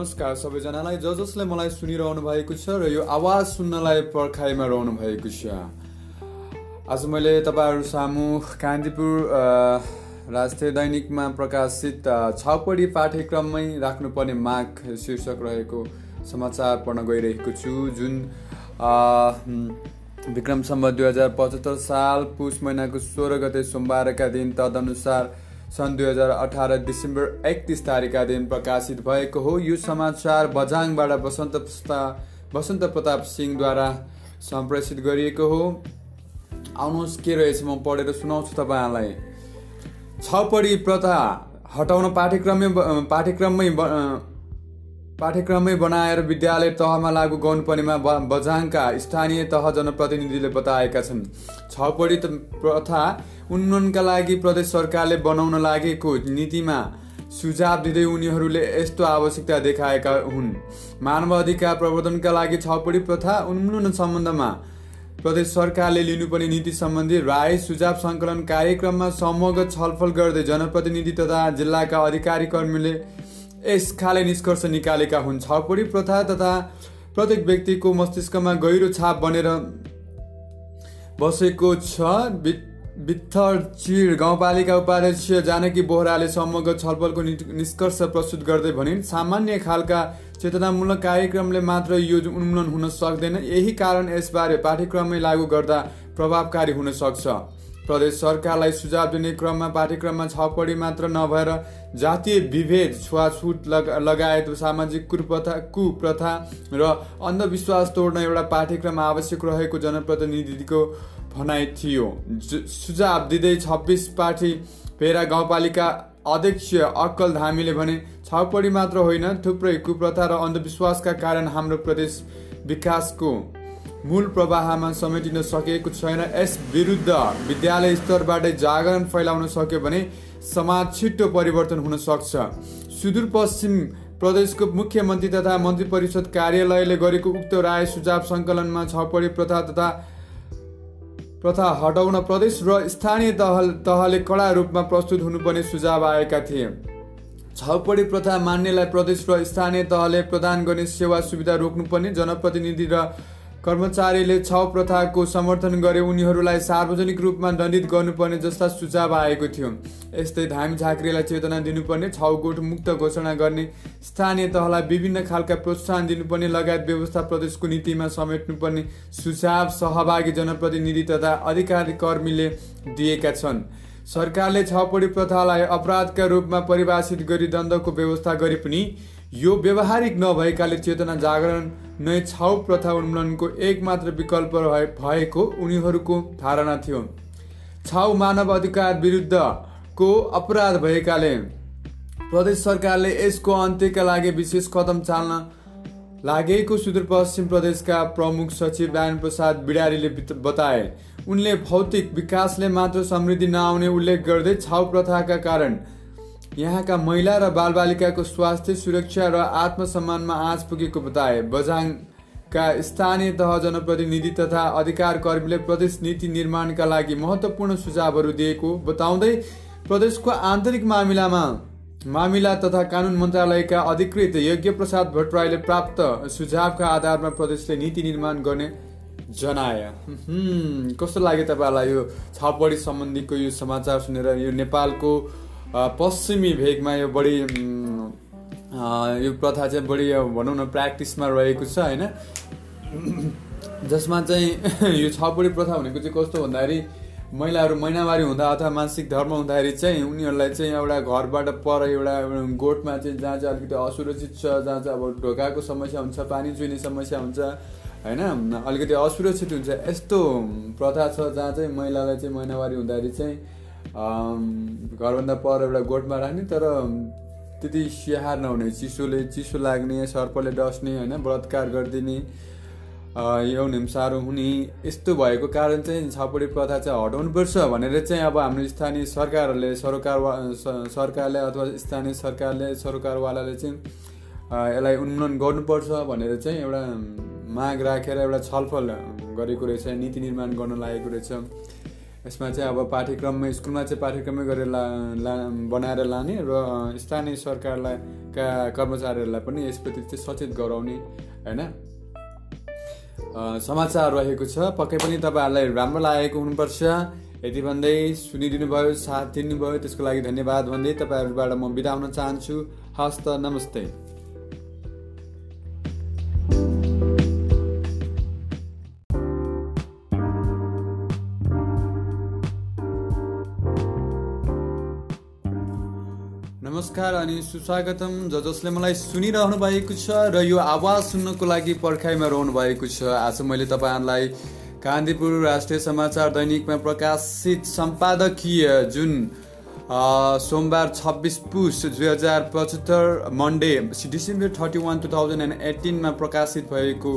नमस्कार सबैजनालाई ज जसले मलाई सुनिरहनु भएको छ र यो आवाज सुन्नलाई पर्खाइमा रहनु भएको छ। आज मैले तपाईँहरू सामु कान्तिपुर राष्ट्रिय दैनिकमा प्रकाशित छपडी पाठ्यक्रममै राख्नुपर्ने माग शीर्षक रहेको समाचार पढ्न गइरहेको छु। जुन विक्रम सम्म दुई हजार पचहत्तर साल पुष महिनाको सोह्र गते सोमबारका दिन तदनुसार सन् दुई हजार अठार डिसेम्बर एकतिस तारिकका दिन प्रकाशित भएको हो यो समाचार बझाङबाट बसन्त बसन्त प्रताप सिंहद्वारा सम्प्रेषित गरिएको हो। आउनुहोस् के रहेछ म पढेर सुनाउँछु तपाईँहरूलाई। छपडी प्रथा हटाउन पाठ्यक्रमै पाठ्यक्रममै पाठ्यक्रमै बनाएर विद्यालय तहमा लागू गर्नुपर्नेमा बझाङका स्थानीय तह जनप्रतिनिधिले बताएका छन्। छपडी प्रथा उन्नयनका लागि प्रदेश सरकारले बनाउन लागेको नीतिमा सुझाव दिँदै उनीहरूले यस्तो आवश्यकता देखाएका हुन्। मानव अधिकार प्रवर्धनका लागि छपडी प्रथा उन्मूलन सम्बन्धमा प्रदेश सरकारले लिनुपर्ने नीति सम्बन्धी राय सुझाव सङ्कलन कार्यक्रममा समूहगत छलफल गर्दै जनप्रतिनिधि तथा जिल्लाका अधिकारी कर्मीले यस खाले निष्कर्ष निकालेका हुन्। छपडी प्रथा तथा प्रत्येक व्यक्तिको मस्तिष्कमा गहिरो छाप बनेर बसेको छ। चिर गाउँपालिका उपाध्यक्ष जानकी बोहराले समग्र छलफलको निष्कर्ष प्रस्तुत गर्दै भनिन् सामान्य खालका चेतनामूलक कार्यक्रमले मात्र यो उन्मूलन हुन सक्दैन। यही कारण यसबारे पाठ्यक्रममै लागू गर्दा प्रभावकारी हुन सक्छ। प्रदेश सरकारलाई सुझाव दिने क्रममा पाठ्यक्रममा छपडी मात्र नभएर जातीय विभेद छुवाछुट लगायत सामाजिक कुप्रथा कुप्रथा र अन्धविश्वास तोड्न एउटा पाठ्यक्रम आवश्यक रहेको जनप्रतिनिधिको भनाइ थियो। सुझाव दिँदै छब्बिस पाठी भेरा गाउँपालिका अध्यक्ष अक्कल धामीले भने छपडी मात्र होइन थुप्रै कुप्रथा र अन्धविश्वासका कारण हाम्रो प्रदेश विकासको मूल प्रवाहमा समेटिन सकेको छैन। यस विरुद्ध विद्यालय स्तरबाटै जागरण फैलाउन सक्यो भने समाज छिट्टो परिवर्तन हुन सक्छ। सुदूरपश्चिम प्रदेशको मुख्यमन्त्री तथा मन्त्री परिषद कार्यालयले गरेको उक्त राय सुझाव सङ्कलनमा छपडी प्रथा तथा प्रथा हटाउन प्रदेश र स्थानीय तह तहले कडा रूपमा प्रस्तुत हुनुपर्ने सुझाव आएका थिए। छपडी प्रथा मान्नेलाई प्रदेश र स्थानीय तहले प्रदान गर्ने सेवा सुविधा रोक्नुपर्ने जनप्रतिनिधि र कर्मचारीले छ प्रथाको समर्थन गरे उनीहरूलाई सार्वजनिक रूपमा दण्डित गर्नुपर्ने जस्ता सुझाव आएको थियो। यस्तै धामी झाँक्रीलाई चेतना दिनुपर्ने छाउगोठ मुक्त घोषणा गर्ने स्थानीय तहलाई विभिन्न खालका प्रोत्साहन दिनुपर्ने लगायत व्यवस्था प्रदेशको नीतिमा समेट्नुपर्ने सुझाव सहभागी जनप्रतिनिधि तथा अधिकारी कर्मीले दिएका छन्। सरकारले छपडी प्रथालाई अपराधका रूपमा परिभाषित गरी दण्डको व्यवस्था गरे पनि यो व्यवहारिक नभएकाले चेतना जागरण नै छाउ प्रथा उन्मूलनको एक मात्र विकल्प भएको उनीहरूको धारणा थियो। छाउ मानव अधिकार विरुद्धको अपराध भएकाले प्रदेश सरकारले यसको अन्त्यका लागि विशेष कदम चाल्न लागेको सुदूरपश्चिम प्रदेशका प्रमुख सचिव नारायण प्रसाद बिडारीले बताए। उनले भौतिक विकासले मात्र समृद्धि नआउने उल्लेख गर्दै छाउ प्रथाका कारण यहाँका महिला र बालबालिकाको स्वास्थ्य सुरक्षा र आत्मसम्मानमा आँच पुगेको बताए। बझाङका स्थानीय तह जनप्रतिनिधि तथा अधिकार कर्मीले प्रदेश नीति निर्माणका लागि महत्त्वपूर्ण सुझावहरू दिएको बताउँदै प्रदेशको आन्तरिक मामिलामा मामिला तथा कानुन मन्त्रालयका अधिकृत यज्ञ प्रसाद भट्टराईले प्राप्त सुझावका आधारमा प्रदेशले नीति निर्माण गर्ने जनाए। कस्तो लाग्यो तपाईँहरूलाई यो छापडी सम्बन्धीको यो समाचार सुनेर यो नेपालको पश्चिमी भेगमा यो बढी यो प्रथा चाहिँ बढी भनौँ न प्र्याक्टिसमा रहेको छ होइन? जसमा चाहिँ यो छपडी प्रथा भनेको चाहिँ कस्तो भन्दाखेरि महिलाहरू महिनावारी हुँदा अथवा मानसिक धर्म हुँदाखेरि चाहिँ उनीहरूलाई चाहिँ एउटा घरबाट पर एउटा गोठमा चाहिँ जहाँ चाहिँ अलिकति असुरक्षित छ जहाँ चाहिँ अब ढोकाको समस्या हुन्छ पानी चुहिने समस्या हुन्छ होइन? अलिकति असुरक्षित हुन्छ। यस्तो प्रथा छ जहाँ चाहिँ महिलालाई चाहिँ महिनावारी हुँदाखेरि चाहिँ घरभन्दा पर एउटा गोठमा राख्ने तर त्यति स्याहार नहुने चिसोले चिसो लाग्ने सर्पले डस्ने होइन बलात्कार गरिदिने यौन हिंसाहरू हुने यस्तो भएको कारण चाहिँ छपडी प्रथा चाहिँ हटाउनुपर्छ भनेर चाहिँ अब हाम्रो स्थानीय सरकारहरूले सरकार सरकारले अथवा स्थानीय सरकारले सरकारवालाले चाहिँ यसलाई उन्मूलन गर्नुपर्छ भनेर चाहिँ एउटा माग राखेर एउटा छलफल गरेको रहेछ नीति निर्माण गर्न लागेको रहेछ। यसमा चाहिँ अब पाठ्यक्रममा स्कुलमा चाहिँ पाठ्यक्रमै गरेर ला, ला बनाएर लाने र स्थानीय सरकारलाई का कर्मचारीहरूलाई पनि यसप्रति चाहिँ सचेत गराउने होइन? समाचार रहेको छ। पक्कै पनि तपाईँहरूलाई राम्रो लागेको हुनुपर्छ। यति भन्दै सुनिदिनु भयो साथ दिनुभयो। त्यसको लागि धन्यवाद भन्दै तपाईँहरूबाट म बिदा हुन चाहन्छु। हस्त नमस्ते। अनि सुस्वागतम। ज जसले मलाई सुनिरहनु भएको छ र यो आवाज सुन्नको लागि पर्खाइमा रहनु भएको छ। आज मैले तपाईँहरूलाई कान्तिपुर राष्ट्रिय समाचार दैनिकमा प्रकाशित सम्पादकीय जुन सोमबार छब्बिस पुस दुई हजार पचहत्तर Monday December thirty one two thousand and एटिनमा प्रकाशित भएको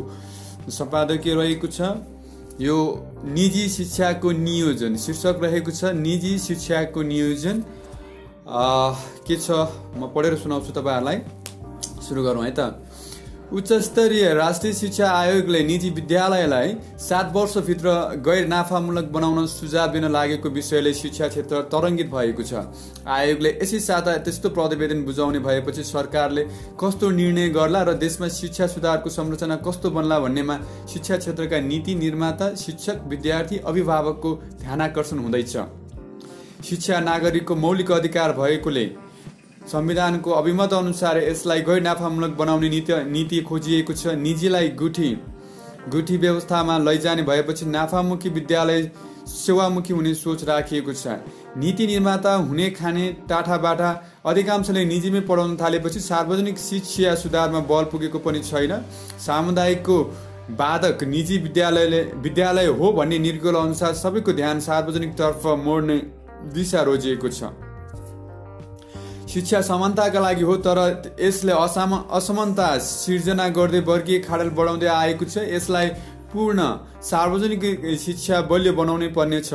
सम्पादकीय रहेको छ। यो निजी शिक्षाको नियोजन शीर्षक रहेको छ निजी शिक्षाको नियोजन। के छ? म पढेर सुनाउँछु तपाईँहरूलाई। सुरु गरौँ है त। उच्च स्तरीय राष्ट्रिय शिक्षा आयोगले निजी विद्यालयलाई सात वर्षभित्र गैर नाफामूलक बनाउन सुझाव दिन लागेको विषयले शिक्षा क्षेत्र तरङ्गित भएको छ। आयोगले यसै साथ त्यस्तो प्रतिवेदन बुझाउने भएपछि सरकारले कस्तो निर्णय गर्ला र देशमा शिक्षा सुधारको संरचना कस्तो बन्ला भन्नेमा शिक्षा क्षेत्रका नीति निर्माता शिक्षक विद्यार्थी अभिभावकको ध्यानकर्षण हुँदैछ। शिक्षा नागरिकको मौलिक अधिकार भएकोले संविधानको अभिमत अनुसार यसलाई गैर नाफामूलक बनाउने नीति नीति खोजिएको छ। निजीलाई गुठी गुठी व्यवस्थामा लैजाने भएपछि नाफामुखी विद्यालय सेवामुखी हुने सोच राखिएको छ। नीति निर्माता हुने खाने टाठाबाटा अधिकांशले निजीमै पढाउन थालेपछि सार्वजनिक शिक्षा सुधारमा बल पुगेको पनि छैन। सामुदायिकको बाधक निजी विद्यालयले विद्यालय हो भन्ने निर्गोल अनुसार सबैको ध्यान सार्वजनिकतर्फ मोड्ने दिशा रोजिएको छ। शिक्षा समानताका लागि हो तर यसले असम असमानता सिर्जना गर्दै वर्गीय खाडल बढाउँदै आएको छ। यसलाई पूर्ण सार्वजनिक शिक्षा बलियो बनाउनै पर्नेछ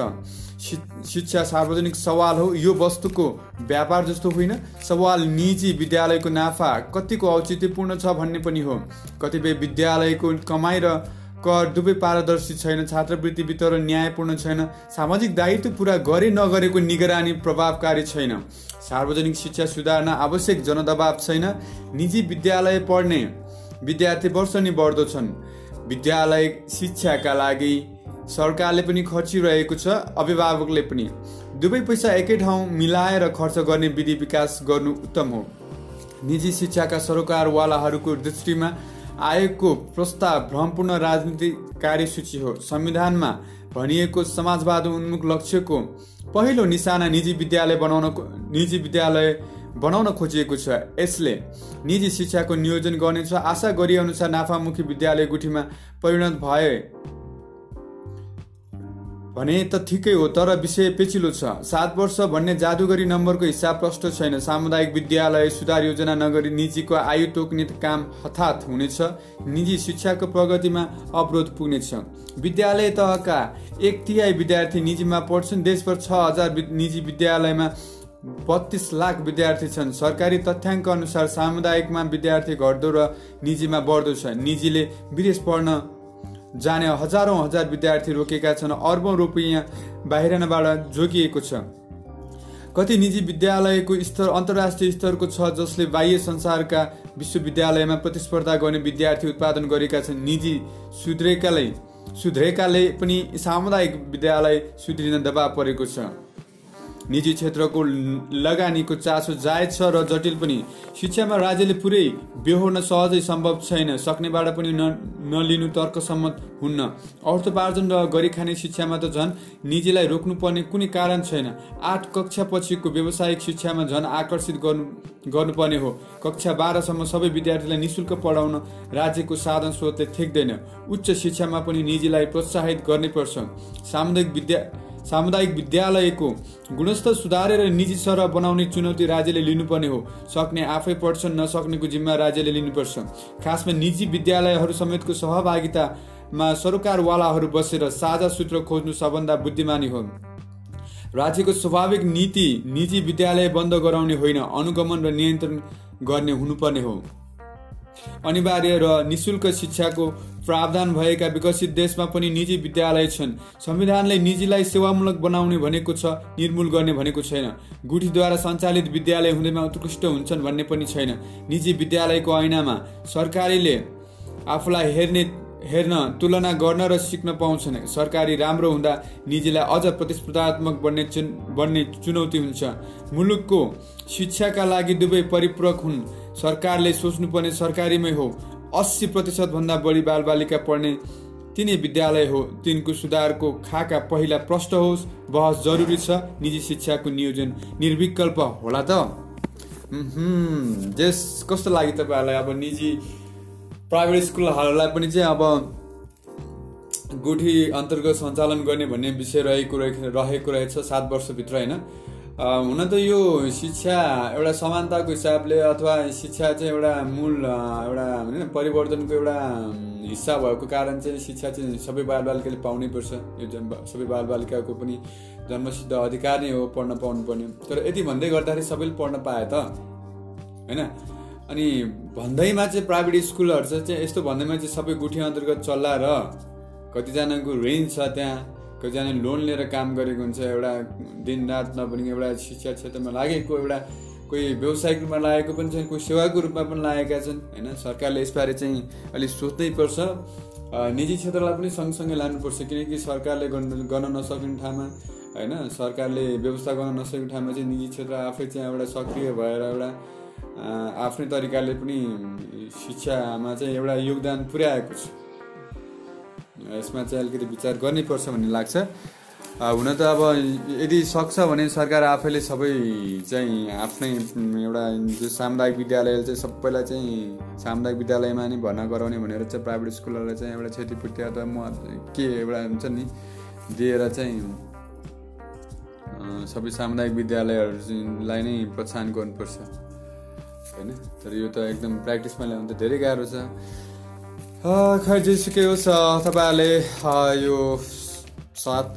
शिक्षा सार्वजनिक सवाल हो। यो वस्तुको व्यापार जस्तो होइन। सवाल निजी विद्यालयको नाफा कतिको औचित्यपूर्ण छ भन्ने पनि हो। कतिपय विद्यालयको कमाइ र कर दुवै पारदर्शी छैन छात्रवृत्ति वितरण न्यायपूर्ण छैन सामाजिक दायित्व पुरा गरे नगरेको निगरानी प्रभावकारी छैन। सार्वजनिक शिक्षा सुधार्न आवश्यक जनदबाव छैन निजी विद्यालय पढ्ने विद्यार्थी वर्ष नै बढ्दो छन्। विद्यालय शिक्षाका लागि सरकारले पनि खर्चिरहेको छ अभिभावकले पनि। दुवै पैसा एकै ठाउँ मिलाएर खर्च गर्ने विधि विकास गर्नु उत्तम हो। निजी शिक्षाका सरोकारवालाहरूको दृष्टिमा आयोगको प्रस्ताव भ्रमपूर्ण राजनीतिक कार्यसूची हो। संविधानमा भनिएको समाजवाद उन्मुख लक्ष्यको पहिलो निशाना निजी विद्यालय बनाउन निजी विद्यालय बनाउन खोजिएको छ। यसले निजी शिक्षाको नियोजन गर्नेछ। आशा गरिएअनुसार नाफामुखी विद्यालय गुठीमा परिणत भए। भने त ठिकै हो तर विषय पेचिलो छ। सात वर्ष भन्ने जादुगरी नम्बरको हिसाब प्रष्ट छैन। सामुदायिक विद्यालय सुधार योजना नगरी निजीको आयु तोक्ने काम हठात हुनेछ। निजी शिक्षाको प्रगतिमा अवरोध पुग्नेछ। विद्यालय तहका एक तिहाई विद्यार्थी निजीमा पढ्छन्। देशभर छ हजार निजी विद्यालयमा बत्तीस लाख विद्यार्थी छन्। सरकारी तथ्याङ्क अनुसार सामुदायिकमा विद्यार्थी घट्दो र निजीमा बढ्दो छ। निजीले विदेश पढ्न जाने हजारौँ हजार विद्यार्थी रोकेका छन् अर्बौँ रुपियाँ बाहिरबाट जोगिएको छ। कति निजी विद्यालयको स्तर अन्तर्राष्ट्रिय स्तरको छ जसले बाह्य संसारका विश्वविद्यालयमा प्रतिस्पर्धा गर्ने विद्यार्थी उत्पादन गरेका छन्। निजी सुध्रेकाले सुध्रेकाले पनि सामुदायिक विद्यालय सुध्रिन दबाव परेको छ। निजी क्षेत्रको लगानीको चासो जायज छ र जटिल पनि। शिक्षामा राज्यले पुरै बेहोर्न सहजै सम्भव छैन। सक्नेबाट पनि न नलिनु तर्कसम्मत हुन्न। अर्थोपार्जन र गरी खाने शिक्षामा त झन् निजीलाई रोक्नुपर्ने कुनै कारण छैन। आठ कक्षा पछिको व्यावसायिक शिक्षामा झन् आकर्षित गर्नु गर्नुपर्ने हो। कक्षा बाह्रसम्म सबै विद्यार्थीलाई निशुल्क पढाउन राज्यको साधन स्रोतले ठेक्दैन। उच्च शिक्षामा पनि निजीलाई प्रोत्साहित गर्नैपर्छ सामुदायिक विद्या सामुदायिक विद्यालयको गुणस्तर सुधारेर निजी सरह बनाउने चुनौती राज्यले लिनुपर्ने हो। सक्ने आफै पढ्छन् नसक्नेको जिम्मा राज्यले लिनुपर्छ। खासमा निजी विद्यालयहरू समेतको सहभागितामा सरकारवालाहरू बसेर साझा सूत्र खोज्नु सबभन्दा बुद्धिमानी हो। राज्यको स्वाभाविक नीति निजी विद्यालय बन्द गराउने होइन अनुगमन र नियन्त्रण गर्ने हुनुपर्ने हो। अनिवार्य र निशुल्क शिक्षाको प्रावधान भएका विकसित देशमा पनि निजी विद्यालय छन्। संविधानले निजीलाई सेवामूलक बनाउने भनेको छ निर्मूल गर्ने भनेको छैन। गुठीद्वारा सञ्चालित विद्यालय हुँदैमा उत्कृष्ट हुन्छन् भन्ने पनि छैन। निजी विद्यालयको ऐनामा सरकारीले आफूलाई हेर्ने हेर्न तुलना गर्न र सिक्न पाउँछन्। सरकारी राम्रो हुँदा निजीलाई अझ प्रतिस्पर्धात्मक बन्ने चुन बन्ने चुनौती हुन्छ। मुलुकको शिक्षाका लागि दुवै परिपूरक हुन्। सरकारले सोच्नुपर्ने सरकारीमै हो। अस्सी प्रतिशतभन्दा बढी बालबालिका पढ्ने तिनै विद्यालय हो। तिनको सुधारको खाका पहिला प्रष्ट होस् बहस जरुरी छ निजी शिक्षाको नियोजन निर्विकल्प होला त। जेस कस्तो लाग्यो तपाईँहरूलाई? अब निजी प्राइभेट स्कुलहरूलाई पनि चाहिँ अब गुठी अन्तर्गत सञ्चालन गर्ने भन्ने विषय रहेको रहेको रहेछ सात वर्षभित्र होइन? हुन त यो शिक्षा एउटा समानताको हिसाबले अथवा शिक्षा चाहिँ एउटा मूल एउटा होइन परिवर्तनको एउटा हिस्सा भएको कारण चाहिँ शिक्षा चाहिँ सबै बालबालिकाले पाउनै पर्छ यो सबै बालबालिकाको पनि जन्मसिद्ध अधिकार नै हो पढ्न पाउनु पर्ने तर यति भन्दै गर्दाखेरि सबैले पढ्न पाए त होइन अनि भन्दैमा चाहिँ प्राइभेट स्कुलहरू चाहिँ यस्तो भन्दैमा चाहिँ सबै गुठी अन्तर्गत चल्ला र कतिजनाको रेन्ज छ त्यहाँ कतिजना लोन लिएर काम गरेको हुन्छ एउटा दिनरात नभने एउटा शिक्षा क्षेत्रमा लागेको एउटा कोही व्यवसायिक रूपमा लागेको पनि छन् कोही सेवाको रूपमा पनि लागेका छन् होइन? सरकारले यसबारे चाहिँ अलिक सोच्नै पर्छ। निजी क्षेत्रलाई पनि सँगसँगै लानुपर्छ किनकि सरकारले गर्न गर्न नसक्ने ठाउँमा होइन? सरकारले व्यवस्था गर्न नसकेको ठाउँमा चाहिँ निजी क्षेत्र आफै चाहिँ एउटा सक्रिय भएर एउटा आफ्नै तरिकाले पनि शिक्षामा चाहिँ एउटा योगदान पुर्याएको छ। यसमा चाहिँ अलिकति विचार गर्नै पर्छ भन्ने लाग्छ। हुन त अब यदि सक्छ भने सरकार आफैले सबै चाहिँ आफ्नै एउटा जो सामुदायिक विद्यालय चाहिँ सबैलाई चाहिँ सामुदायिक विद्यालयमा नै भर्ना गराउने भनेर चाहिँ प्राइभेट स्कुलहरूलाई चाहिँ एउटा क्षतिपूर्ति अथवा म के एउटा हुन्छ नि दिएर चाहिँ सबै सामुदायिक विद्यालयहरूलाई नै प्रोत्साहन गर्नुपर्छ। होइन? तर यो त एकदम प्र्याक्टिसमा ल्याउनु त धेरै गाह्रो छ। खै जेसुकै होस् तपाईँहरूले यो साथ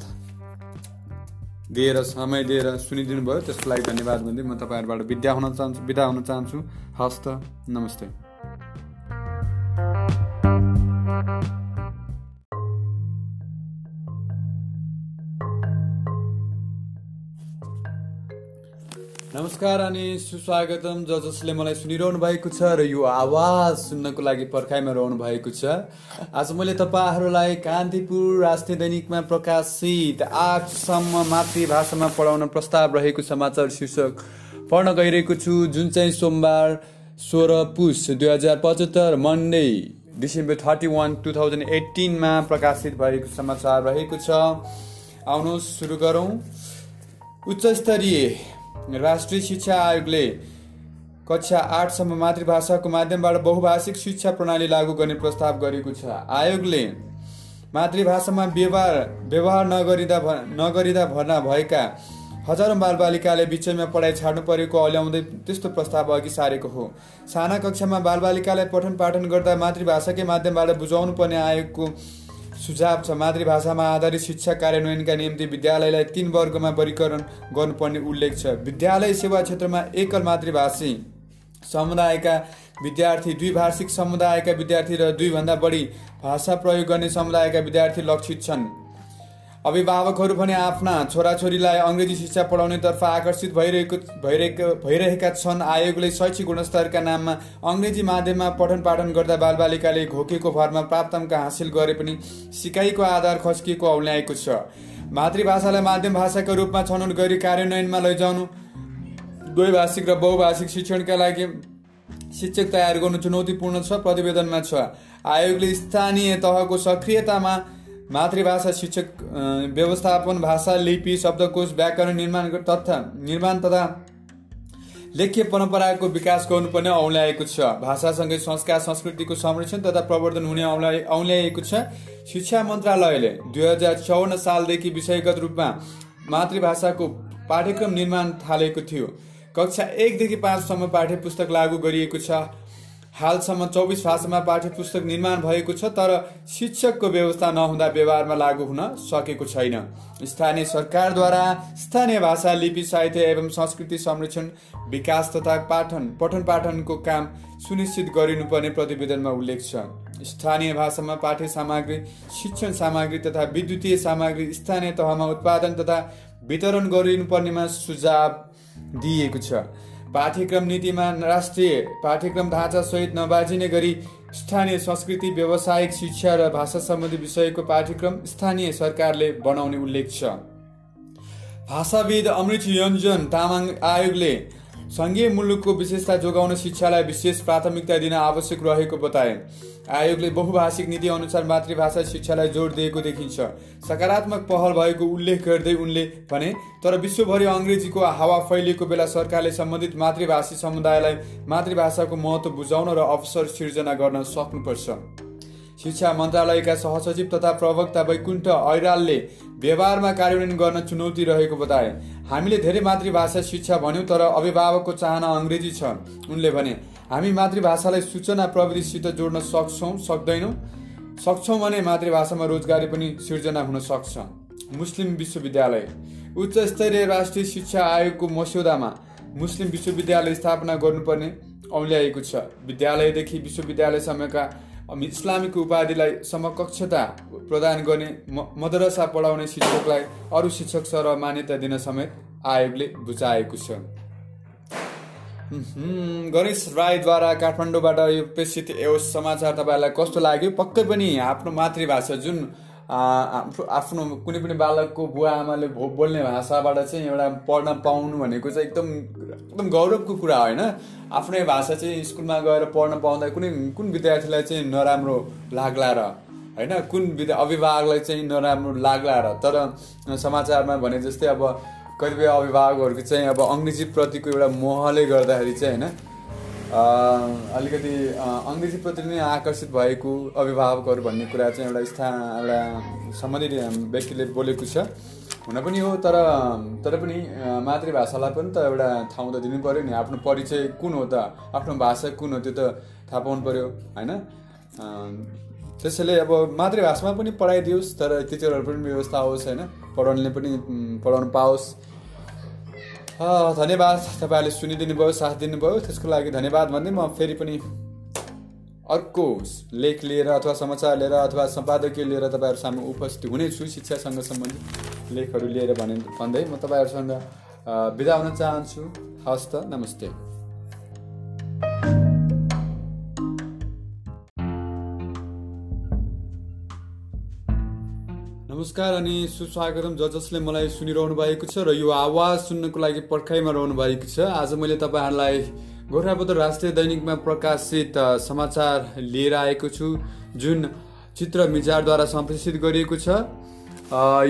दिएर समय दिएर सुनिदिनु भयो त्यसको लागि धन्यवाद भन्दै म तपाईँहरूबाट विद्या हुन चाहन्छु विदा हुन चाहन्छु हस्त नमस्ते नमस्कार अनि सुस्वागतम। ज जसले मलाई सुनिरहनु भएको छ र यो आवाज सुन्नको लागि पर्खाइमा रहनु भएको छ। आज मैले तपाईँहरूलाई कान्तिपुर राष्ट्रिय दैनिकमा प्रकाशित आठसम्म मातृभाषामा पढाउन प्रस्ताव रहेको समाचार शीर्षक पढ्न गइरहेको छु। जुन चाहिँ सोमबार सोह्र पुस दुई हजार पचहत्तर Monday December thirty one two thousand एट्टिनमा प्रकाशित भएको समाचार रहेको छ। आउनुहोस् सुरु गरौँ। उच्च स्तरीय राष्ट्रिय शिक्षा आयोगले कक्षा आठसम्म मातृभाषाको माध्यमबाट बहुभाषिक शिक्षा प्रणाली लागू गर्ने प्रस्ताव गरेको छ। आयोगले मातृभाषामा व्यवहार व्यवहार नगरिँदा नगरिँदा भर्ना भएका हजारौँ बालबालिकाले बिचैमा पढाइ छाड्नु परेको अल्याउँदै त्यस्तो प्रस्ताव अघि सारेको हो। साना कक्षामा बालबालिकालाई पठन पाठन गर्दा मातृभाषाकै माध्यमबाट बुझाउनु पर्ने आयोगको सुझाव छ। मातृभाषामा आधारित शिक्षा कार्यान्वयनका निम्ति विद्यालयलाई तीन वर्गमा वर्गीकरण गर्नुपर्ने उल्लेख छ। विद्यालय सेवा क्षेत्रमा एकल मातृभाषी समुदायका विद्यार्थी द्विभाषिक समुदायका विद्यार्थी र दुईभन्दा बढी भाषा प्रयोग गर्ने समुदायका विद्यार्थी लक्षित छन्। अभिभावकहरू पनि आफ्ना छोराछोरीलाई अङ्ग्रेजी शिक्षा पढाउनेतर्फ आकर्षित भइरहेको भइरहेको भइरहेका छन्। आयोगले शैक्षिक गुणस्तरका नाममा अङ्ग्रेजी माध्यममा पठन पाठन गर्दा बालबालिकाले घोकेको भरमा प्राप्त हासिल गरे पनि सिकाइको आधार खस्किएको औल्याएको छ। मातृभाषालाई माध्यम भाषाको रूपमा छनौट गरी कार्यान्वयनमा लैजाउनु द्वैभाषिक र बहुभाषिक शिक्षणका लागि शिक्षक तयार गर्नु चुनौतीपूर्ण छ प्रतिवेदनमा छ। आयोगले स्थानीय तहको सक्रियतामा मातृभाषा शिक्षक व्यवस्थापन भाषा लिपि शब्दकोश व्याकरण निर्माण तथा निर्माण तथा लेख्य परम्पराको विकास गर्नुपर्ने औल्याएको छ। भाषासँगै संस्कार संस्कृतिको संरक्षण तथा प्रवर्धन हुने औल्याएको छ। शिक्षा मन्त्रालयले दुई हजार चौन्न सालदेखि विषयगत रूपमा मातृभाषाको पाठ्यक्रम निर्माण थालेको थियो। कक्षा एकदेखि पाँचसम्म पाठ्य पुस्तक लागू गरिएको छ। हालसम्म चौबिस भाषामा पाठ्य पुस्तक निर्माण भएको छ तर शिक्षकको व्यवस्था नहुँदा व्यवहारमा लागू हुन सकेको छैन। स्थानीय सरकारद्वारा स्थानीय भाषा लिपि साहित्य एवं संस्कृति संरक्षण विकास तथा पाठन पठन पाठनको काम सुनिश्चित गरिनुपर्ने प्रतिवेदनमा उल्लेख छ। स्थानीय भाषामा पाठ्य सामग्री शिक्षण सामग्री तथा विद्युतीय सामग्री स्थानीय तहमा उत्पादन तथा वितरण गरिनुपर्नेमा सुझाव दिइएको छ। पाठ्यक्रम नीतिमा राष्ट्रिय पाठ्यक्रम ढाँचासहित नबाजिने गरी स्थानीय संस्कृति व्यावसायिक शिक्षा र भाषा सम्बन्धी विषयको पाठ्यक्रम स्थानीय सरकारले बनाउने उल्लेख छ। भाषाविद अमृत योन्जन तामाङ आयोगले सङ्घीय मुलुकको विशेषता जोगाउन शिक्षालाई विशेष प्राथमिकता दिन आवश्यक रहेको बताए। आयोगले बहुभाषिक नीति अनुसार मातृभाषा शिक्षालाई जोड दिएको देखिन्छ। सकारात्मक पहल भएको उल्लेख गर्दै उनले भने तर विश्वभरि अङ्ग्रेजीको हावा फैलिएको बेला सरकारले सम्बन्धित मातृभाषी समुदायलाई मातृभाषाको महत्त्व बुझाउन र अवसर सिर्जना गर्न सक्नुपर्छ। शिक्षा मन्त्रालयका सहसचिव तथा प्रवक्ता वैकुण्ठ ऐरालले व्यवहारमा कार्यान्वयन गर्न चुनौती रहेको बताए। हामीले धेरै मातृभाषा शिक्षा भन्यौँ तर अभिभावकको चाहना अङ्ग्रेजी छ। उनले भने हामी मातृभाषालाई सूचना प्रविधिसित जोड्न सक्छौँ सक्दैनौँ। सक्छौँ भने मातृभाषामा रोजगारी पनि सिर्जना हुन सक्छ। मुस्लिम विश्वविद्यालय। उच्च स्तरीय राष्ट्रिय शिक्षा आयोगको मस्यौदामा मुस्लिम विश्वविद्यालय स्थापना गर्नुपर्ने औल्याएको छ। विद्यालयदेखि विश्वविद्यालयसम्मका इस्लामिक उपाधिलाई समकक्षता प्रदान गर्ने मदरसा पढाउने शिक्षकलाई अरू शिक्षक सर मान्यता दिन समेत आयोगले बुझाएको छ। गणेश राईद्वारा काठमाडौँबाट यो प्रेसित यो समाचार तपाईँहरूलाई कस्तो लाग्यो? पक्कै पनि आफ्नो मातृभाषा जुन आफ्नो कुनै पनि बालकको बुवा आमाले बोल्ने भाषाबाट चाहिँ एउटा पढ्न पाउनु भनेको चाहिँ एकदम एकदम गौरवको कुरा होइन? आफ्नै भाषा चाहिँ स्कुलमा गएर पढ्न पाउँदा कुनै कुन विद्यार्थीलाई चाहिँ नराम्रो लाग्ला र होइन? कुन विद्या अभिभावकलाई चाहिँ नराम्रो लाग्ला र? तर समाचारमा भने जस्तै अब कतिपय अभिभावकहरूको चाहिँ अब अङ्ग्रेजीप्रतिको एउटा मोहले गर्दाखेरि चाहिँ होइन? अलिकति अङ्ग्रेजीप्रति नै आकर्षित भएको अभिभावकहरू भन्ने कुरा चाहिँ एउटा स्थान एउटा सम्बन्धित व्यक्तिले बोलेको छ। हुन पनि हो तर तर पनि मातृभाषालाई पनि त एउटा ठाउँ त दिनु पऱ्यो नि। आफ्नो परिचय कुन हो त? आफ्नो भाषा कुन हो त्यो त थाहा पाउनु पऱ्यो होइन त्यसैले अब मातृभाषामा पनि पढाइदियोस् तर टिचरहरू पनि व्यवस्था होस् होइन? पढाउनेले पनि पढाउनु पाओस्। धन्यवाद तपाईँहरूले सुनिदिनु भयो साथ दिनुभयो त्यसको लागि धन्यवाद भन्दै म फेरि पनि अर्को लेख लिएर अथवा समाचार लिएर अथवा सम्पादकीय लिएर तपाईँहरू सामु उपस्थित हुनेछु शिक्षासँग सम्बन्धित लेखहरू लिएर भने भन्दै म तपाईँहरूसँग बिदा हुन चाहन्छु। हस्त नमस्ते। नमस्कार अनि सुस्वागतम ज जसले मलाई सुनिरहनु भएको छ र यो आवाज सुन्नको लागि पर्खाइमा रहनु भएको छ। आज मैले तपाईँहरूलाई गोर्खापत्र राष्ट्रिय दैनिकमा प्रकाशित समाचार लिएर आएको छु जुन चित्र मिजारद्वारा सम्प्रेषित गरिएको छ।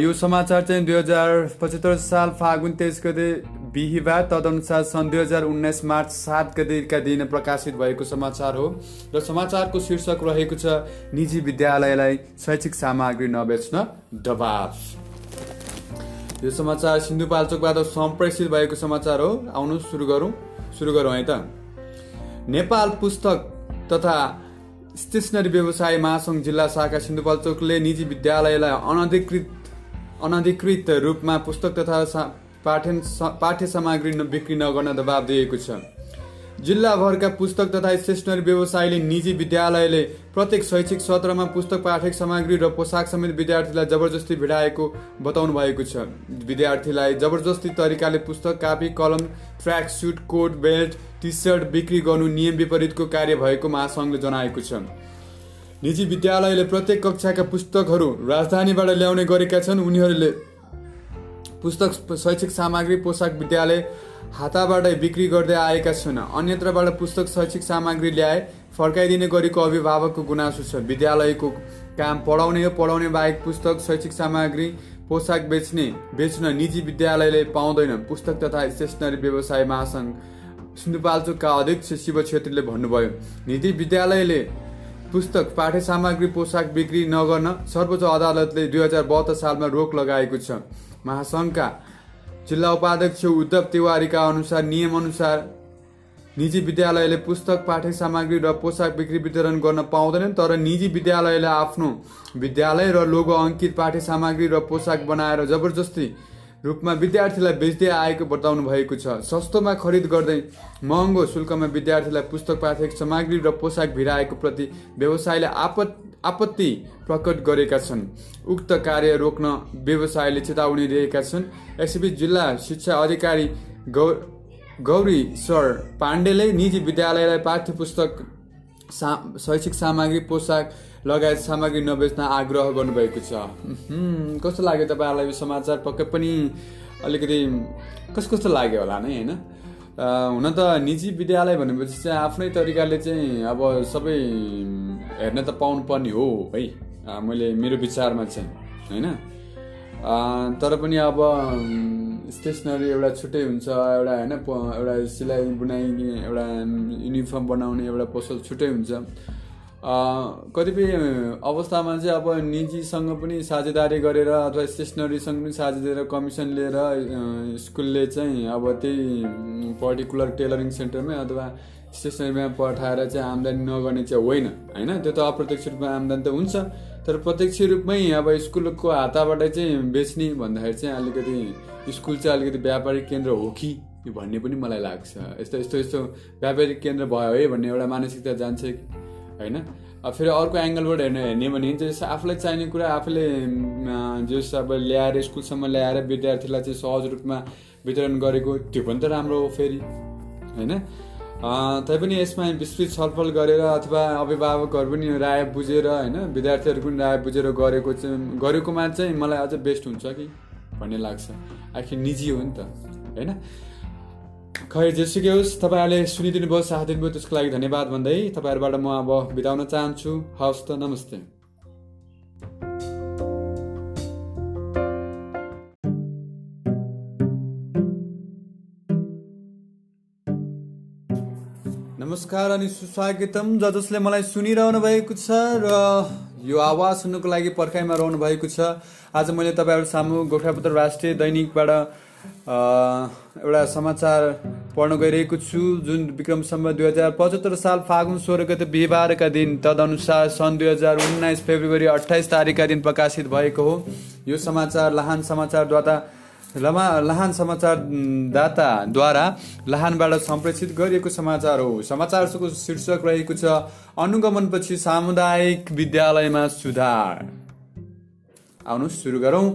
यो समाचार चाहिँ दुई हजार पचहत्तर साल फागुन तेइस गते बिहिबार तदनुसार सन् दुई हजार उन्नाइस मार्च सात गतिका दिन प्रकाशित भएको समाचार हो र समाचारको शीर्षक रहेको छ निजी विद्यालयलाई शैक्षिक सामग्री नबेच्न दबाव। यो समाचार सिन्धुपाल्चोकबाट सम्प्रेषित भएको समाचार हो। आउनु सुरु गरौँ। सुरु गरौँ है त। नेपाल पुस्तक तथा स्टेसनरी व्यवसाय महासङ्घ जिल्ला शाखा सिन्धुपाल्चोकले निजी विद्यालयलाई अनधिकृत अनधिकृत रूपमा पुस्तक तथा पाठ्य पाठ्य सामग्री बिक्री नगर्न दबाब दिएको छ। जिल्लाभरका पुस्तक तथा स्टेसनरी व्यवसायले निजी विद्यालयले प्रत्येक शैक्षिक सत्रमा पुस्तक पाठ्य सामग्री र पोसाक समेत विद्यार्थीलाई जबरजस्ती भिडाएको बताउनु भएको छ। विद्यार्थीलाई जबरजस्ती तरिकाले पुस्तक कापी कलम tracksuit coat belt T shirt बिक्री गर्नु नियम विपरीतको कार्य भएको महासङ्घले जनाएको छ। निजी विद्यालयले प्रत्येक कक्षाका पुस्तकहरू राजधानीबाट ल्याउने गरेका छन्। उनीहरूले पुस्तक शैक्षिक सामग्री पोसाक विद्यालय हाताबाटै बिक्री गर्दै आएका छन्। अन्यत्रबाट पुस्तक शैक्षिक सामग्री ल्याए फर्काइदिने गरेको अभिभावकको गुनासो छ। विद्यालयको काम पढाउने हो पढाउने बाहेक पुस्तक शैक्षिक सामग्री पोसाक बेच्ने बेच्न निजी विद्यालयले पाउँदैन। पुस्तक तथा स्टेसनरी व्यवसाय महासङ्घ सिन्धुपाल्चोकका अध्यक्ष शिव छेत्रीले भन्नुभयो निजी विद्यालयले पुस्तक पाठ्य सामग्री पोसाक बिक्री नगर्न सर्वोच्च अदालतले दुई हजार बहत्तर सालमा रोक लगाएको छ। महासङ्घका जिल्ला उपाध्यक्ष उद्धव तिवारीका अनुसार नियम अनुसार निजी विद्यालयले पुस्तक पाठ्य सामग्री र पोसाक बिक्री वितरण गर्न पाउँदैनन् तर निजी विद्यालयले आफ्नो विद्यालय र लोगो अङ्कित पाठ्य सामग्री र पोसाक बनाएर जबरजस्ती रूपमा विद्यार्थीलाई बेच्दै आएको बताउनु भएको छ। सस्तोमा खरिद गर्दै महँगो शुल्कमा विद्यार्थीलाई पुस्तक पाठ्य सामग्री र पोसाक भिराएको प्रति व्यवसायले आपत आपत्ति प्रकट गरेका छन्। उक्त कार्य रोक्न व्यवसायले चेतावनी दिएका छन्। यसैबीच जिल्ला शिक्षा अधिकारी गौ गौरी सर पाण्डेले निजी विद्यालयलाई पाठ्य पुस्तक सा शैक्षिक सामग्री पोसाक लगायत सामग्री नबेच्न आग्रह गर्नुभएको छ। कस्तो लाग्यो तपाईँहरूलाई यो समाचार पक्कै पनि अलिकति कस्तो कस्तो लाग्यो होला नै होइन? हुन त निजी विद्यालय भनेपछि चाहिँ आफ्नै तरिकाले चाहिँ अब सबै हेर्न त पाउनु पर्ने हो। है मैले मेरो विचारमा चाहिँ होइन? तर पनि अब स्टेसनरी एउटा छुट्टै हुन्छ एउटा होइन एउटा सिलाइ बुनाइ एउटा युनिफर्म बनाउने एउटा पसल छुट्टै हुन्छ। कतिपय अवस्थामा चाहिँ अब निजीसँग पनि साझेदारी गरेर अथवा स्टेसनरीसँग पनि साझेदारी कमिसन लिएर स्कुलले चाहिँ अब त्यही पर्टिकुलर टेलरिङ सेन्टरमै अथवा स्टेसनरीमा पठाएर चाहिँ आम्दानी नगर्ने चाहिँ होइन होइन? त्यो त अप्रत्यक्ष रूपमा आम्दानी त हुन्छ तर प्रत्यक्ष रूपमै अब स्कुलको हाताबाट चाहिँ बेच्ने भन्दाखेरि चाहिँ अलिकति स्कुल चाहिँ अलिकति व्यापारिक केन्द्र हो कि भन्ने पनि मलाई लाग्छ। यस्तो यस्तो यस्तो व्यापारिक केन्द्र भयो है भन्ने एउटा मानसिकता जान्छ होइन? फेरि अर्को एङ्गलबाट हेर्ने हेर्ने भने चाहिँ आफूलाई चाहिने कुरा आफूले जस अब ल्याएर स्कुलसम्म ल्याएर विद्यार्थीलाई चाहिँ सहज रूपमा वितरण गरेको त्यो पनि त राम्रो हो फेरि होइन? तैपनि यसमा विस्तृत छलफल गरेर अथवा अभिभावकहरू पनि राय बुझेर होइन? विद्यार्थीहरू पनि राय बुझेर गरेको चाहिँ गरेकोमा चाहिँ मलाई अझ बेस्ट हुन्छ कि? भन्ने लाग्छ। आखिर निजी हो नि त होइन? खै जेसुकै होस् तपाईँहरूले सुनिदिनु भयो साथ दिनुभयो त्यसको लागि धन्यवाद भन्दै तपाईँहरूबाट म अब बिताउन चाहन्छु। हवस् त नमस्ते। नमस्कार अनि सुस्वागतम। ज जसले मलाई सुनिरहनु भएको छ र यो आवाज सुन्नुको लागि पर्खाइमा रहनु भएको छ आज मैले तपाईँहरू सामु गोर्खापत्र राष्ट्रिय दैनिकबाट एउटा समाचार पढ्न गइरहेको छु। जुन विक्रम सम्म दुई हजार पचहत्तर साल फागुन सोह्र गते बिहिबारका दिन तदनुसार सन् दुई हजार उन्नाइस फेब्रुअरी अठाइस तारिकका दिन प्रकाशित भएको हो। यो समाचार लाहान समाचारद्वारा लमा लाहान समाचार दाताद्वारा लाहानबाट सम्प्रेषित गरिएको समाचार हो। समाचारको शीर्षक रहेको छ अनुगमनपछि सामुदायिक विद्यालयमा सुधार। आउनुहोस् सुरु गरौँ।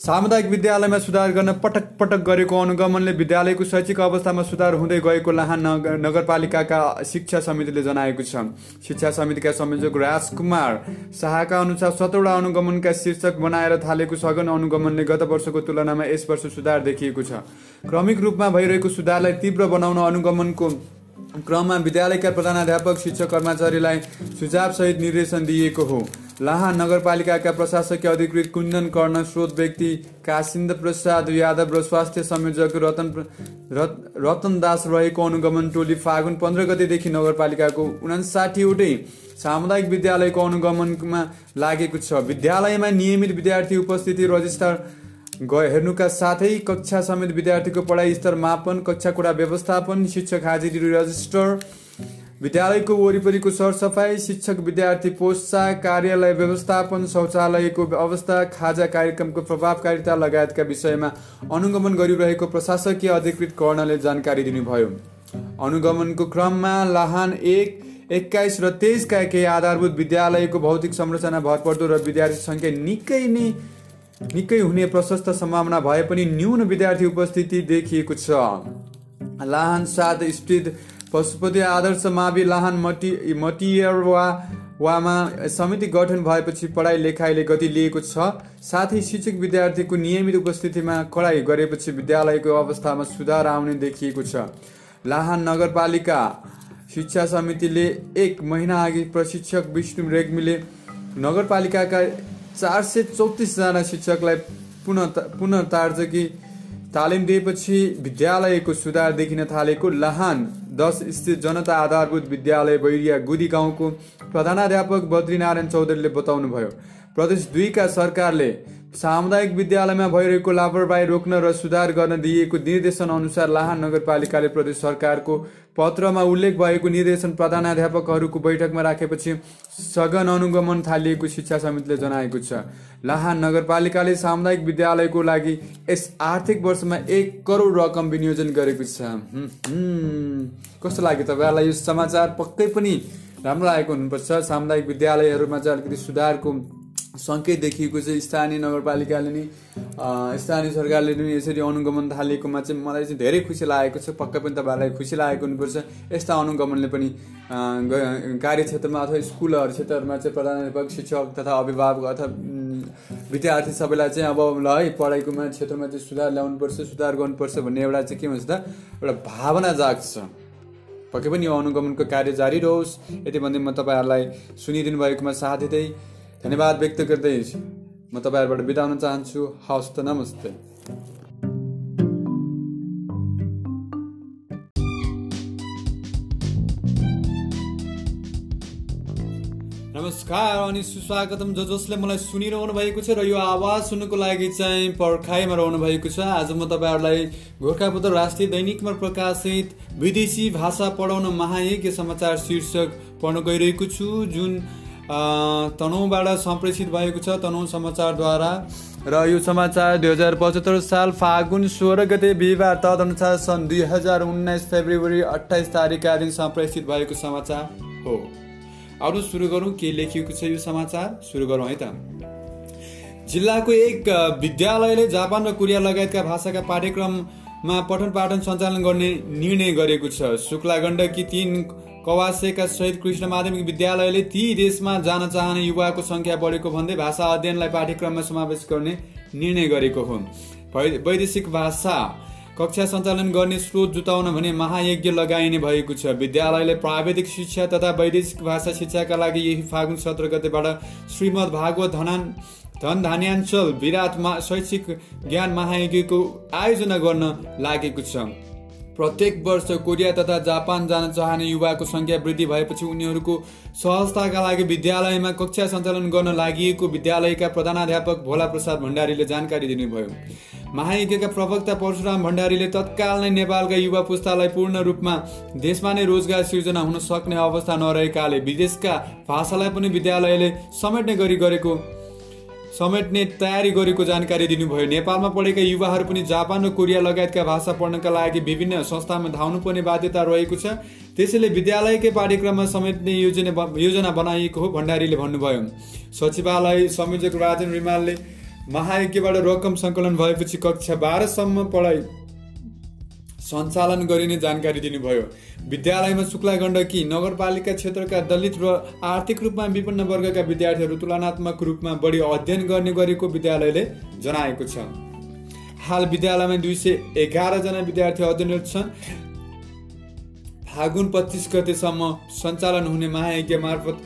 सामुदायिक विद्यालयमा सुधार गर्न पटक पटक गरेको अनुगमनले विद्यालयको शैक्षिक अवस्थामा सुधार हुँदै गएको लाहान नगर नगरपालिकाका शिक्षा समितिले जनाएको छ। शिक्षा समितिका संयोजक राजकुमार शाहका अनुसार सत्रवटा अनुगमनका शीर्षक बनाएर थालेको सघन अनुगमनले गत वर्षको तुलनामा यस वर्ष सुधार देखिएको छ। क्रमिक रूपमा भइरहेको सुधारलाई तीव्र बनाउन अनुगमनको क्रममा विद्यालयका प्रधानाध्यापक शिक्षक कर्मचारीलाई सुझावसहित निर्देशन दिइएको हो। लाहा नगरपालिकाका प्रशासकीय अधिकृत कुन्दन कर्ण स्रोत व्यक्ति कासिन्द प्रसाद यादव र स्वास्थ्य संयोजक रतन रत, रतन दास रहेको अनुगमन टोली फागुन पन्ध्र गतेदेखि नगरपालिकाको उनासाठीवटै सामुदायिक विद्यालयको अनुगमनमा लागेको छ। विद्यालयमा नियमित विद्यार्थी उपस्थिति रजिस्टर हेर्नुका साथै कक्षा समेत विद्यार्थीको पढाइ स्तर मापन कक्षा कोठा व्यवस्थापन शिक्षक हाजिरी रजिस्टर विद्यालयको वरिपरिको सरसफाइ शिक्षक विद्यार्थी पोसाक कार्यालय व्यवस्थापन शौचालयको अवस्था खाजा कार्यक्रमको प्रभावकारिता लगायतका विषयमा अनुगमन गरिरहेको प्रशासकीय अधिकृत कर्णले जानकारी दिनुभयो। अनुगमनको क्रममा लाहान एक एक्काइस र तेइसका केही आधारभूत विद्यालयको भौतिक संरचना भरपर्दो र विद्यार्थी सङ्ख्या निकै नै निकै हुने प्रशस्त सम्भावना भए पनि न्यून विद्यार्थी उपस्थिति देखिएको छ। लाहान सात स्थित पशुपति आदर्श मावि लाहान मटी मटियरवा वामा समिति गठन भएपछि पढाइ लेखाइले गति लिएको छ। साथै शिक्षक विद्यार्थीको नियमित उपस्थितिमा कडाइ गरेपछि विद्यालयको अवस्थामा सुधार आउने देखिएको छ। लाहान नगरपालिका शिक्षा समितिले एक महिना अघि प्रशिक्षक विष्णु रेग्मीले नगरपालिकाका चार सय चौतिसजना शिक्षकलाई पुनः पुनः तार्जकी तालिम दिएपछि विद्यालयको सुधार देखिन थालेको लाहान दस स्थित जनता आधारभूत विद्यालय बैरिया गुदी गाउँको प्रधानाध्यापक बद्रीनारायण चौधरीले बताउनुभयो। प्रदेश दुईका सरकारले सामुदायिक विद्यालयमा भइरहेको लापरवाही रोक्न र सुधार गर्न दिइएको निर्देशन अनुसार लाहान नगरपालिकाले प्रदेश सरकारको पत्रमा उल्लेख भएको निर्देशन प्रधानाध्यापकहरूको बैठकमा राखेपछि सघन अनुगमन थालिएको शिक्षा समितिले जनाएको छ। लाहान नगरपालिकाले सामुदायिक विद्यालयको लागि यस आर्थिक वर्षमा एक करोड रकम विनियोजन गरेको छ। कस्तो लाग्यो तपाईँहरूलाई यो समाचार पक्कै पनि राम्रो लागेको हुनुपर्छ। सामुदायिक विद्यालयहरूमा चाहिँ अलिकति सुधारको सङ्केत देखिएको चाहिँ स्थानीय नगरपालिकाले नि स्थानीय सरकारले पनि यसरी अनुगमन थालेकोमा चाहिँ मलाई चाहिँ धेरै खुसी लागेको छ पक्कै पनि तपाईँहरूलाई खुसी लागेको हुनुपर्छ। यस्ता अनुगमनले पनि कार्यक्षेत्रमा अथवा स्कुलहरू क्षेत्रहरूमा चाहिँ प्रधानाध्यापक शिक्षक तथा अभिभावक अथवा विद्यार्थी सबैलाई चाहिँ अब ल है पढाइकोमा क्षेत्रमा चाहिँ सुधार ल्याउनुपर्छ सुधार गर्नुपर्छ भन्ने एउटा चाहिँ के भन्छ त एउटा भावना जाग्छ। पक्कै पनि यो अनुगमनको कार्य जारी रहोस्। यति भन्दै म तपाईँहरूलाई सुनिदिनु भएकोमा साथ दिँदै धन्यवाद व्यक्त गर्दै म तपाईँहरूबाट बिदा हुन चाहन्छु। हवस् त नमस्ते। नमस्कार अनि सुस्वागतम। जो जसले मलाई सुनिरहनु भएको छ र यो आवाज सुन्नुको लागि चाहिँ पर्खाइमा रहनु भएको छ। आज म तपाईँहरूलाई गोर्खापत्र राष्ट्रिय दैनिकमा प्रकाशित विदेशी भाषा पढाउन महायज्ञ समाचार शीर्षक पढ्न गइरहेको छु। जुन तनहुँबाट सम्प्रेषित भएको छ तनहुँ समाचारद्वारा। र यो समाचार दुई हजार पचहत्तर साल फागुन सोह्र गते बिहिबार तदनुसार सन् दुई हजार उन्नाइस फेब्रुअरी अठाइस तारिकका दिन सम्प्रेषित भएको समाचार हो। अरू सुरु गरौँ के लेखिएको छ यो समाचार? सुरु गरौँ है त। जिल्लाको एक विद्यालयले जापान र कोरिया लगायतका भाषाका पाठ्यक्रममा पठन पाठन सञ्चालन गर्ने निर्णय गरेको छ। शुक्ला गण्डकी तीन कवासेका सहित कृष्ण माध्यमिक विद्यालयले ती देशमा जान चाहने युवाको सङ्ख्या बढेको भन्दै भाषा अध्ययनलाई पाठ्यक्रममा समावेश गर्ने निर्णय गरेको हो वै- वैदेशिक भाषा कक्षा सञ्चालन गर्ने स्रोत जुटाउन भने महायज्ञ लगाइने भएको छ। विद्यालयले प्राविधिक शिक्षा तथा वैदेशिक भाषा शिक्षाका लागि यही फागुन सत्र गतेबाट श्रीमद् भागवत धनान धन धान्याञ्चल विराटमा शैक्षिक ज्ञान महायज्ञको आयोजना गर्न लागेको छ। प्रत्येक वर्ष कोरिया तथा जापान जान चाहने युवाको सङ्ख्या वृद्धि भएपछि उनीहरूको सहजताका लागि विद्यालयमा कक्षा सञ्चालन गर्न लागि विद्यालयका प्रधानाध्यापक भोला प्रसाद भण्डारीले जानकारी दिनुभयो। महायज्ञका प्रवक्ता परशुराम भण्डारीले तत्काल नै नेपालका युवा पुस्तालाई पूर्ण रूपमा देशमा नै रोजगार सिर्जना हुन सक्ने अवस्था नरहेकाले विदेशका भाषालाई पनि विद्यालयले समेट्ने गरी गरेको समेट्ने तयारी गरेको जानकारी दिनुभयो। नेपालमा पढेका युवाहरू पनि जापान र कोरिया लगायतका भाषा पढ्नका लागि विभिन्न संस्थामा धाउनुपर्ने बाध्यता रहेको छ। त्यसैले विद्यालयकै पाठ्यक्रममा समेट्ने योजना योजना बनाइएको हो भण्डारीले भन्नुभयो। सचिवालय संयोजक राजन रिमालले महायज्ञबाट रकम सङ्कलन भएपछि कक्षा बाह्रसम्म पढाइ सञ्चालन गरिने जानकारी दिनुभयो। विद्यालयमा शुक्ला गण्डकी नगरपालिका क्षेत्रका दलित र आर्थिक रूपमा विपन्न वर्गका विद्यार्थीहरू तुलनात्मक रूपमा बढी अध्ययन गर्ने गरेको विद्यालयले जनाएको छ। हाल विद्यालयमा दुई सय एघारजना विद्यार्थी अध्ययनरत छन्। फागुन पच्चिस गतेसम्म सञ्चालन हुने महायज्ञ मार्फत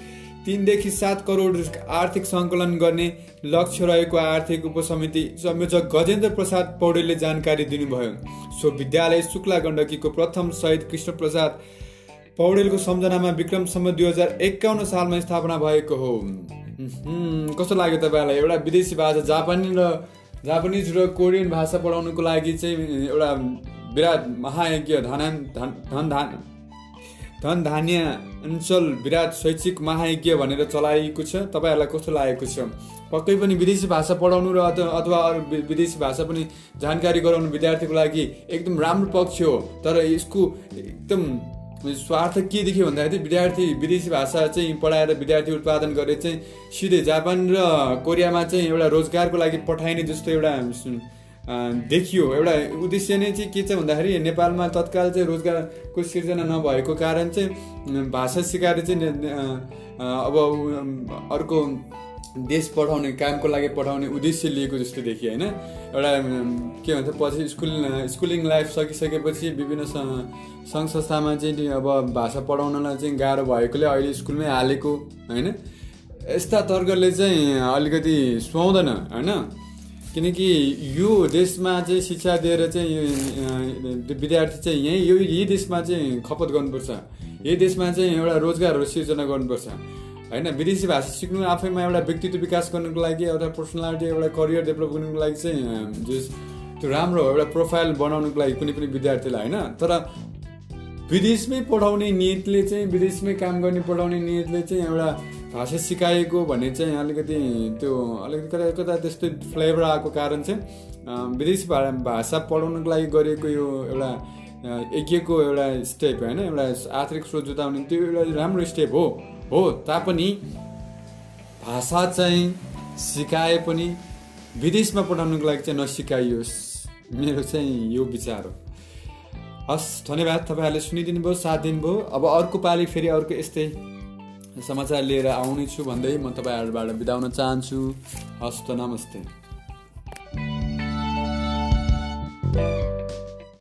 तिनदेखि सात करोड आर्थिक सङ्कलन गर्ने लक्ष्य रहेको आर्थिक उपसमिति संयोजक गजेन्द्र प्रसाद पौडेलले जानकारी दिनुभयो। सो विद्यालय शुक्ला गण्डकीको प्रथम शहीद कृष्ण प्रसाद पौडेलको सम्झनामा विक्रमसम्म दुई हजार एकाउन्न सालमा स्थापना भएको हो। कस्तो लाग्यो तपाईँलाई? एउटा विदेशी भाषा जापानी र जापानिज र कोरियन भाषा पढाउनुको लागि चाहिँ एउटा विराट महायज्ञ धन धन धान धन धान्य अञ्चल विराट शैक्षिक महायज्ञ भनेर चलाइएको छ। तपाईँहरूलाई कस्तो लागेको छ? पक्कै पनि विदेशी भाषा पढाउनु र अथ- अथवा अरू विदेशी भाषा पनि जानकारी गराउनु विद्यार्थीको लागि एकदम राम्रो पक्ष हो। तर यसको एकदम स्वार्थ के देखियो भन्दाखेरि विद्यार्थी विदेशी भाषा चाहिँ पढाएर विद्यार्थी उत्पादन गरेर चाहिँ सिधै जापान र कोरियामा चाहिँ एउटा रोजगारको लागि पठाइने जस्तो एउटा देखियो एउटा उद्देश्य नै चाहिँ के छ भन्दाखेरि नेपालमा तत्काल चाहिँ रोजगारको सिर्जना नभएको कारण चाहिँ भाषा सिकाएर चाहिँ अब अर्को देश पठाउने कामको लागि पठाउने उद्देश्य लिएको जस्तो देखियो होइन? एउटा के भन्छ पछि स्कुल स्कुलिङ लाइफ सकिसकेपछि विभिन्न सङ्घ संस्थामा चाहिँ अब भाषा पढाउनलाई चाहिँ गाह्रो भएकोले अहिले स्कुलमै हालेको होइन? यस्ता तर्कले चाहिँ अलिकति सुहाउँदैन होइन? किनकि यो देशमा चाहिँ शिक्षा दिएर चाहिँ विद्यार्थी चाहिँ यहीँ यो यही देशमा चाहिँ खपत गर्नुपर्छ। यही देशमा चाहिँ एउटा रोजगारहरू सिर्जना गर्नुपर्छ। होइन विदेशी भाषा सिक्नु आफैमा एउटा व्यक्तित्व विकास गर्नुको लागि एउटा पर्सनालिटी एउटा करियर डेभलप गर्नुको लागि चाहिँ जस त्यो राम्रो एउटा प्रोफाइल बनाउनुको लागि कुनै पनि विद्यार्थीलाई होइन? तर विदेशमै पढाउने नियतले चाहिँ विदेशमै काम गर्ने पढाउने नियतले चाहिँ एउटा भाषा सिकाएको भन्ने चाहिँ अलिकति त्यो अलिकति कता कता त्यस्तो फ्लेभर आएको कारण चाहिँ विदेशी भा भाषा पढाउनुको लागि गरेको यो एउटा यज्ञको एउटा स्टेप होइन एउटा आर्थिक स्रोत जुटाउने त्यो एउटा राम्रो स्टेप हो। हो तापनि भाषा चाहिँ सिकाए पनि विदेशमा पठाउनुको लागि चाहिँ नसिकाइयोस् मेरो चाहिँ यो विचार हो। हस् धन्यवाद तपाईँहरूले सुनिदिनु भयो साथ दिनुभयो। अब अर्को पालि फेरि अर्को यस्तै समाचार लिएर आउने छु भन्दै म तपाईँहरूबाट हुन चाहन्छु। हस्त नमस्ते।